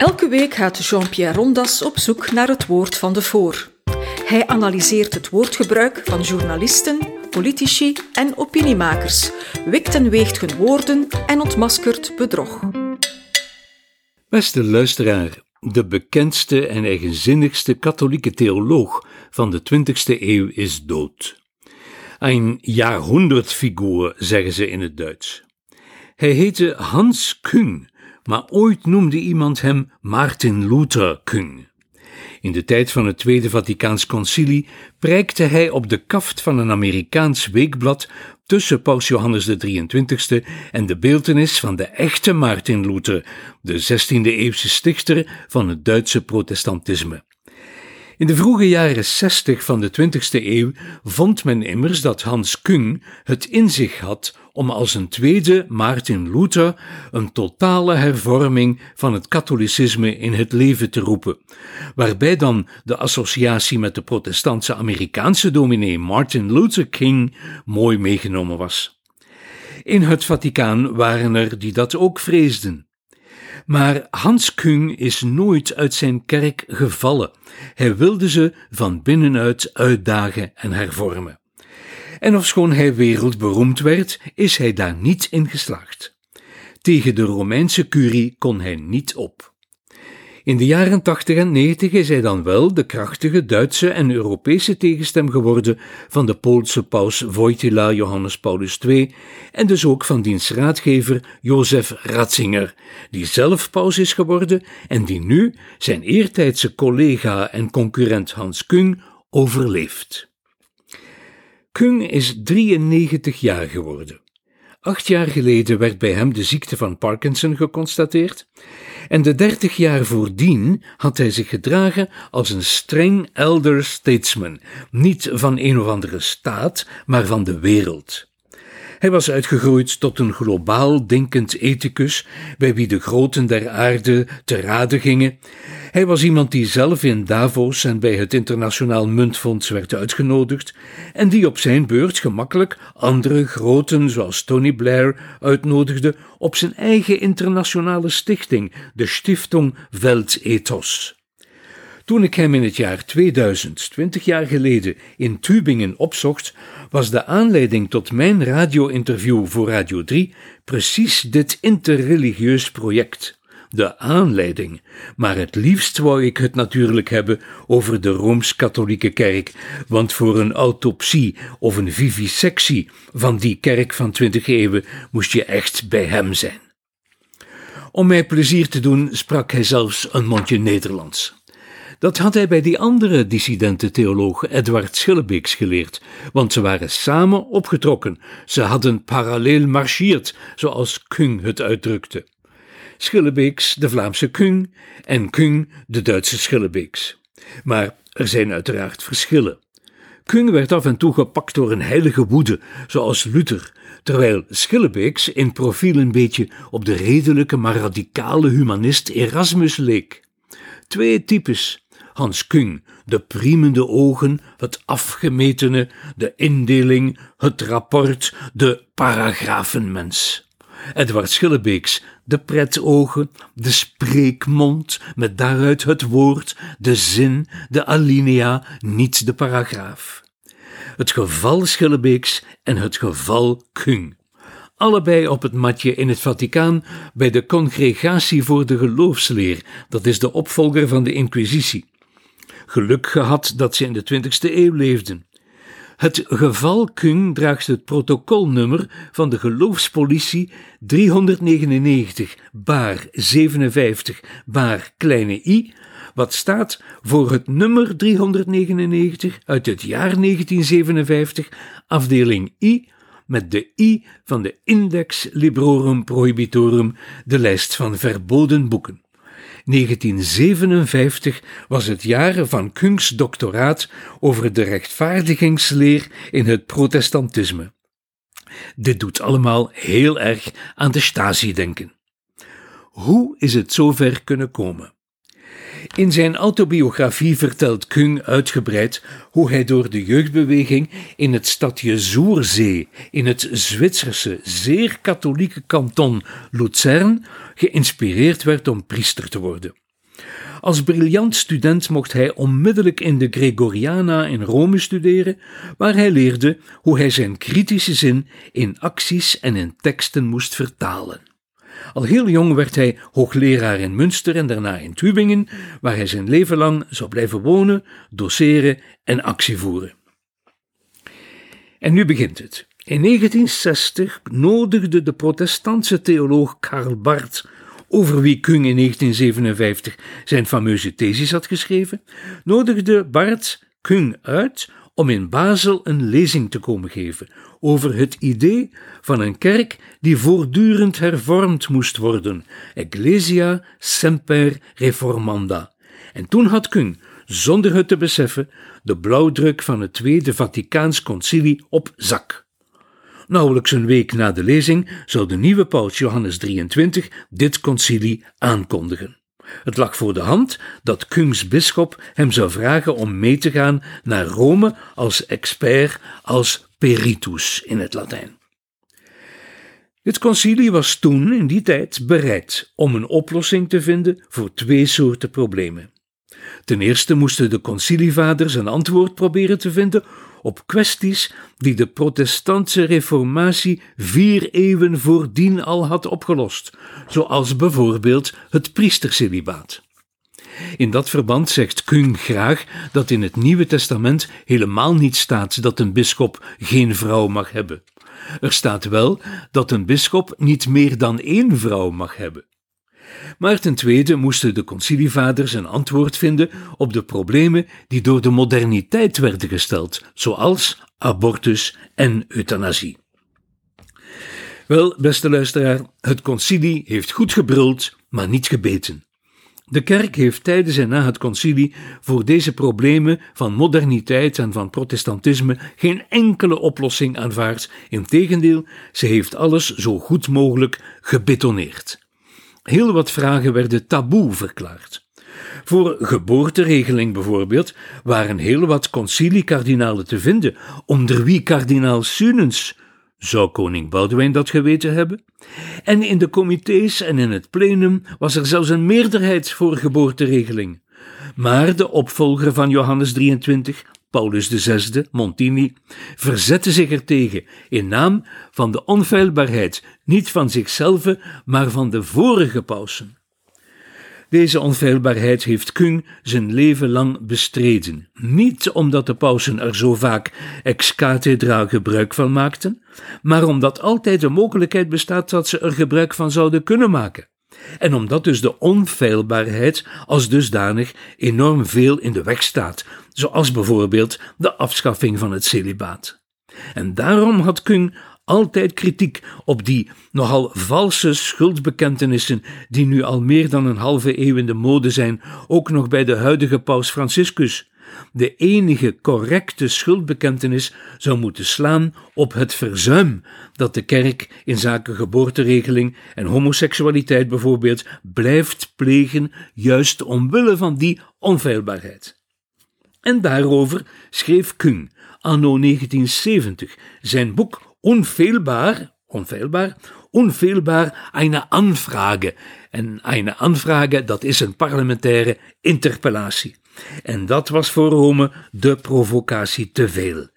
Elke week gaat Jean-Pierre Rondas op zoek naar het woord van de voor. Hij analyseert het woordgebruik van journalisten, politici en opiniemakers, wikt en weegt hun woorden en ontmaskert bedrog. Beste luisteraar, de bekendste en eigenzinnigste katholieke theoloog van de 20e eeuw is dood. Een Jahrhundertfigur, zeggen ze in het Duits. Hij heette Hans Küng maar ooit noemde iemand hem Martin Luther Küng. In de tijd van het Tweede Vaticaans Concilie prijkte hij op de kaft van een Amerikaans weekblad tussen Paus Johannes de 23 en de beeltenis van de echte Martin Luther, de 16e-eeuwse stichter van het Duitse protestantisme. In de vroege jaren 60 van de 20e eeuw vond men immers dat Hans Küng het in zich had om als een tweede Martin Luther een totale hervorming van het katholicisme in het leven te roepen, waarbij dan de associatie met de protestantse Amerikaanse dominee Martin Luther King mooi meegenomen was. In het Vaticaan waren er die dat ook vreesden. Maar Hans Küng is nooit uit zijn kerk gevallen. Hij wilde ze van binnenuit uitdagen en hervormen. En ofschoon hij wereldberoemd werd, is hij daar niet in geslaagd. Tegen de Romeinse curie kon hij niet op. In de jaren 80 en 90 is hij dan wel de krachtige Duitse en Europese tegenstem geworden van de Poolse paus Wojtyla Johannes Paulus II en dus ook van diens raadgever Jozef Ratzinger, die zelf paus is geworden en die nu zijn eertijdse collega en concurrent Hans Kung overleeft. Kung is 93 jaar geworden. Acht jaar geleden werd bij hem de ziekte van Parkinson geconstateerd en de dertig jaar voordien had hij zich gedragen als een streng elder statesman, niet van een of andere staat, maar van de wereld. Hij was uitgegroeid tot een globaal denkend ethicus, bij wie de groten der aarde te raden gingen. Hij was iemand die zelf in Davos en bij het Internationaal Muntfonds werd uitgenodigd, en die op zijn beurt gemakkelijk andere groten, zoals Tony Blair, uitnodigde op zijn eigen internationale stichting, de Stiftung Weltethos. Toen ik hem in het jaar 2000, 20 jaar geleden, in Tübingen opzocht, was de aanleiding tot mijn radio-interview voor Radio 3 precies dit interreligieus project. De aanleiding, maar het liefst wou ik het natuurlijk hebben over de Rooms-Katholieke Kerk, want voor een autopsie of een vivisectie van die kerk van twintig eeuwen moest je echt bij hem zijn. Om mij plezier te doen sprak hij zelfs een mondje Nederlands. Dat had hij bij die andere dissidente theoloog Edward Schillebeeks geleerd, want ze waren samen opgetrokken. Ze hadden parallel marcheerd, zoals Kung het uitdrukte. Schillebeeks, de Vlaamse Kung, en Kung, de Duitse Schillebeeks. Maar er zijn uiteraard verschillen. Kung werd af en toe gepakt door een heilige woede, zoals Luther, terwijl Schillebeeks in profiel een beetje op de redelijke maar radicale humanist Erasmus leek. Twee types, Hans Kung, de priemende ogen, het afgemetene, de indeling, het rapport, de paragrafenmens. Edward Schillebeeks, de pretogen, de spreekmond, met daaruit het woord, de zin, de alinea, niet de paragraaf. Het geval Schillebeeks en het geval Kung. Allebei op het matje in het Vaticaan bij de Congregatie voor de Geloofsleer, dat is de opvolger van de Inquisitie geluk gehad dat ze in de 20e eeuw leefden. Het geval Kung draagt het protocolnummer van de geloofspolitie 399 baar 57 baar kleine i, wat staat voor het nummer 399 uit het jaar 1957, afdeling I, met de I van de Index Librorum Prohibitorum, de lijst van verboden boeken. 1957 was het jaar van Kungs doctoraat over de rechtvaardigingsleer in het protestantisme. Dit doet allemaal heel erg aan de Stasi denken. Hoe is het zover kunnen komen? In zijn autobiografie vertelt Kung uitgebreid hoe hij door de jeugdbeweging in het stadje Zoerzee, in het Zwitserse, zeer katholieke kanton Luzern, geïnspireerd werd om priester te worden. Als briljant student mocht hij onmiddellijk in de Gregoriana in Rome studeren, waar hij leerde hoe hij zijn kritische zin in acties en in teksten moest vertalen. Al heel jong werd hij hoogleraar in Münster en daarna in Tübingen, waar hij zijn leven lang zou blijven wonen, doseren en actie voeren. En nu begint het. In 1960 nodigde de protestantse theoloog Karl Barth, over wie Kung in 1957 zijn fameuze thesis had geschreven, nodigde Barth Kung uit om in Basel een lezing te komen geven over het idee van een kerk die voortdurend hervormd moest worden, Ecclesia semper reformanda. En toen had Kung, zonder het te beseffen, de blauwdruk van het Tweede Vaticaans Concilie op zak. Nauwelijks een week na de lezing zou de nieuwe paus Johannes 23 dit concilie aankondigen. Het lag voor de hand dat Kungs bisschop hem zou vragen om mee te gaan naar Rome als expert, als peritus in het Latijn. Dit concilie was toen, in die tijd, bereid om een oplossing te vinden voor twee soorten problemen. Ten eerste moesten de concilievaders een antwoord proberen te vinden op kwesties die de protestantse reformatie vier eeuwen voordien al had opgelost, zoals bijvoorbeeld het priestercelibaat. In dat verband zegt Kung graag dat in het Nieuwe Testament helemaal niet staat dat een bisschop geen vrouw mag hebben. Er staat wel dat een bisschop niet meer dan één vrouw mag hebben. Maar ten tweede moesten de concilievaders een antwoord vinden op de problemen die door de moderniteit werden gesteld, zoals abortus en euthanasie. Wel, beste luisteraar, het concilie heeft goed gebruld, maar niet gebeten. De kerk heeft tijdens en na het concilie voor deze problemen van moderniteit en van protestantisme geen enkele oplossing aanvaard. Integendeel, ze heeft alles zo goed mogelijk gebetoneerd. Heel wat vragen werden taboe verklaard. Voor geboorteregeling bijvoorbeeld waren heel wat conciliekardinalen te vinden, onder wie kardinaal Sunens. Zou koning Boudewijn dat geweten hebben? En in de comité's en in het plenum was er zelfs een meerderheid voor geboorteregeling. Maar de opvolger van Johannes 23, Paulus VI, Montini, verzette zich ertegen in naam van de onfeilbaarheid, niet van zichzelf, maar van de vorige pausen. Deze onfeilbaarheid heeft Kung zijn leven lang bestreden. Niet omdat de pausen er zo vaak ex cathedra gebruik van maakten, maar omdat altijd de mogelijkheid bestaat dat ze er gebruik van zouden kunnen maken. En omdat dus de onfeilbaarheid als dusdanig enorm veel in de weg staat, zoals bijvoorbeeld de afschaffing van het celibaat. En daarom had Kung altijd kritiek op die nogal valse schuldbekentenissen die nu al meer dan een halve eeuw in de mode zijn, ook nog bij de huidige paus Franciscus. De enige correcte schuldbekentenis zou moeten slaan op het verzuim dat de kerk in zaken geboorteregeling en homoseksualiteit bijvoorbeeld blijft plegen, juist omwille van die onfeilbaarheid. En daarover schreef Kung anno 1970 zijn boek unfehlbar, unfehlbar, unfehlbar eine Anfrage. En eine Anfrage, dat is een parlementaire interpellatie. En dat was voor Rome de provocatie te veel.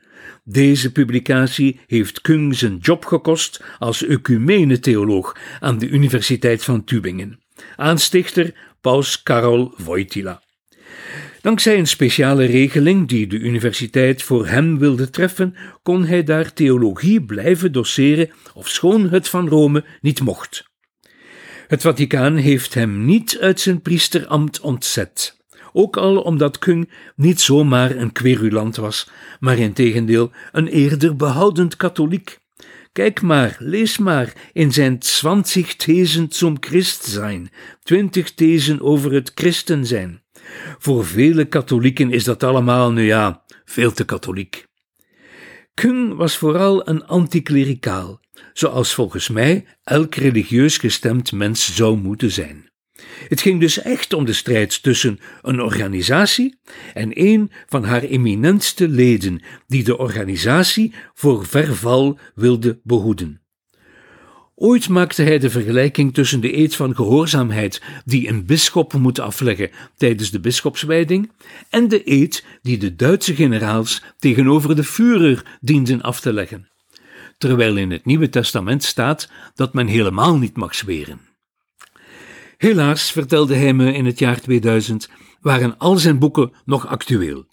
Deze publicatie heeft Kung zijn job gekost als ecumene-theoloog aan de Universiteit van Tübingen. Aanstichter Paus Karol Wojtyla. Dankzij een speciale regeling die de universiteit voor hem wilde treffen, kon hij daar theologie blijven doseren, ofschoon het van Rome niet mocht. Het Vaticaan heeft hem niet uit zijn priesterambt ontzet. Ook al omdat Kung niet zomaar een querulant was, maar integendeel een eerder behoudend katholiek. Kijk maar, lees maar in zijn 20 Thesen zum Christsein, twintig thesen over het christen zijn. Voor vele katholieken is dat allemaal, nu ja, veel te katholiek. Kung was vooral een anticlericaal, zoals volgens mij elk religieus gestemd mens zou moeten zijn. Het ging dus echt om de strijd tussen een organisatie en een van haar eminentste leden, die de organisatie voor verval wilde behoeden. Ooit maakte hij de vergelijking tussen de eed van gehoorzaamheid die een bisschop moet afleggen tijdens de bisschopswijding en de eed die de Duitse generaals tegenover de Führer dienden af te leggen. Terwijl in het Nieuwe Testament staat dat men helemaal niet mag zweren. Helaas, vertelde hij me in het jaar 2000, waren al zijn boeken nog actueel.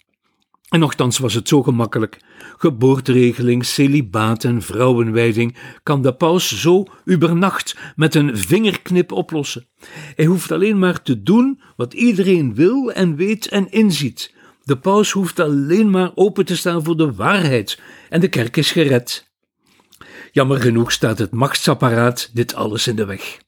En nochtans was het zo gemakkelijk. Geboorteregeling, celibaat en vrouwenwijding kan de paus zo übernacht met een vingerknip oplossen. Hij hoeft alleen maar te doen wat iedereen wil en weet en inziet. De paus hoeft alleen maar open te staan voor de waarheid en de kerk is gered. Jammer genoeg staat het machtsapparaat dit alles in de weg.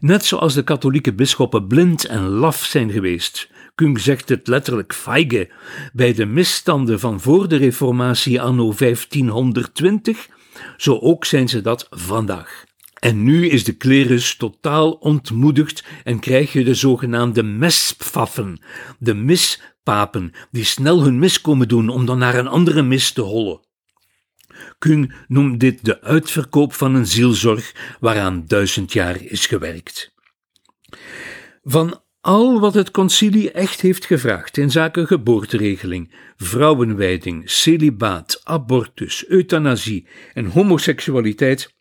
Net zoals de katholieke bisschoppen blind en laf zijn geweest, Kung zegt het letterlijk feige, bij de misstanden van voor de Reformatie anno 1520, zo ook zijn ze dat vandaag. En nu is de klerus totaal ontmoedigd en krijg je de zogenaamde mespfaffen, de mispapen, die snel hun mis komen doen om dan naar een andere mis te hollen. Kung noemt dit de uitverkoop van een zielzorg waaraan duizend jaar is gewerkt. Van al wat het concilie echt heeft gevraagd in zaken geboorteregeling, vrouwenwijding, celibaat, abortus, euthanasie en homoseksualiteit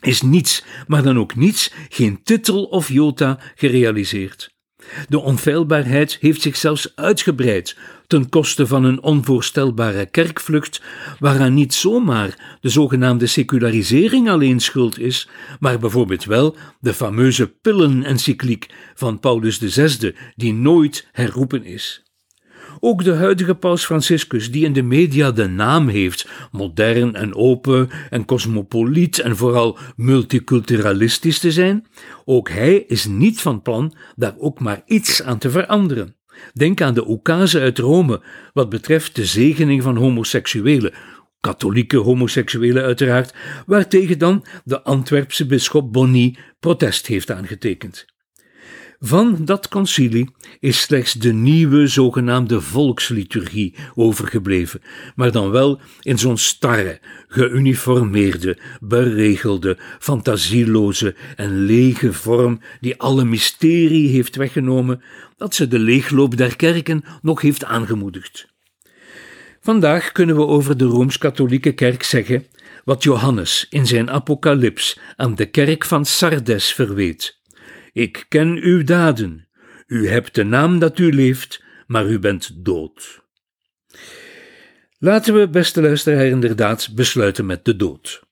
is niets, maar dan ook niets, geen titel of jota gerealiseerd. De onfeilbaarheid heeft zich zelfs uitgebreid ten koste van een onvoorstelbare kerkvlucht, waaraan niet zomaar de zogenaamde secularisering alleen schuld is, maar bijvoorbeeld wel de fameuze pillenencycliek van Paulus VI, die nooit herroepen is. Ook de huidige paus Franciscus, die in de media de naam heeft, modern en open en cosmopoliet en vooral multiculturalistisch te zijn, ook hij is niet van plan daar ook maar iets aan te veranderen. Denk aan de oekase uit Rome wat betreft de zegening van homoseksuelen, katholieke homoseksuelen uiteraard, waartegen dan de Antwerpse bisschop Bonny protest heeft aangetekend. Van dat concilie is slechts de nieuwe zogenaamde volksliturgie overgebleven, maar dan wel in zo'n starre, geuniformeerde, beregelde, fantasieloze en lege vorm die alle mysterie heeft weggenomen, dat ze de leegloop der kerken nog heeft aangemoedigd. Vandaag kunnen we over de rooms-katholieke kerk zeggen wat Johannes in zijn apocalyps aan de kerk van Sardes verweet. Ik ken uw daden. U hebt de naam dat u leeft, maar u bent dood. Laten we, beste luisteraar, inderdaad besluiten met de dood.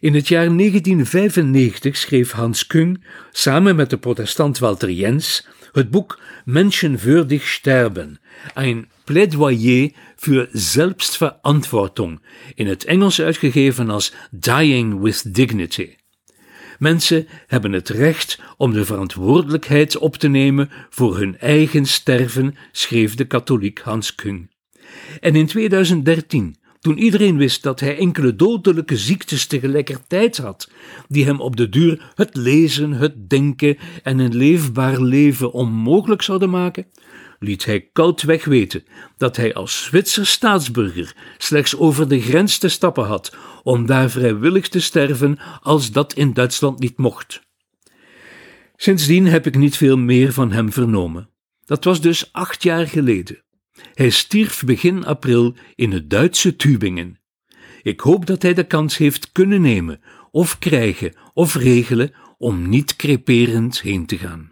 In het jaar 1995 schreef Hans Kung samen met de protestant Walter Jens het boek Menschenwürdig sterben, een plädoyer für Selbstverantwortung, in het Engels uitgegeven als Dying with Dignity. Mensen hebben het recht om de verantwoordelijkheid op te nemen voor hun eigen sterven, schreef de katholiek Hans Kung. En in 2013, toen iedereen wist dat hij enkele dodelijke ziektes tegelijkertijd had, die hem op de duur het lezen, het denken en een leefbaar leven onmogelijk zouden maken, liet hij koudweg weten dat hij als Zwitser staatsburger slechts over de grens te stappen had om daar vrijwillig te sterven als dat in Duitsland niet mocht. Sindsdien heb ik niet veel meer van hem vernomen. Dat was dus acht jaar geleden. Hij stierf begin april in het Duitse Tübingen. Ik hoop dat hij de kans heeft kunnen nemen, of krijgen, of regelen om niet creperend heen te gaan.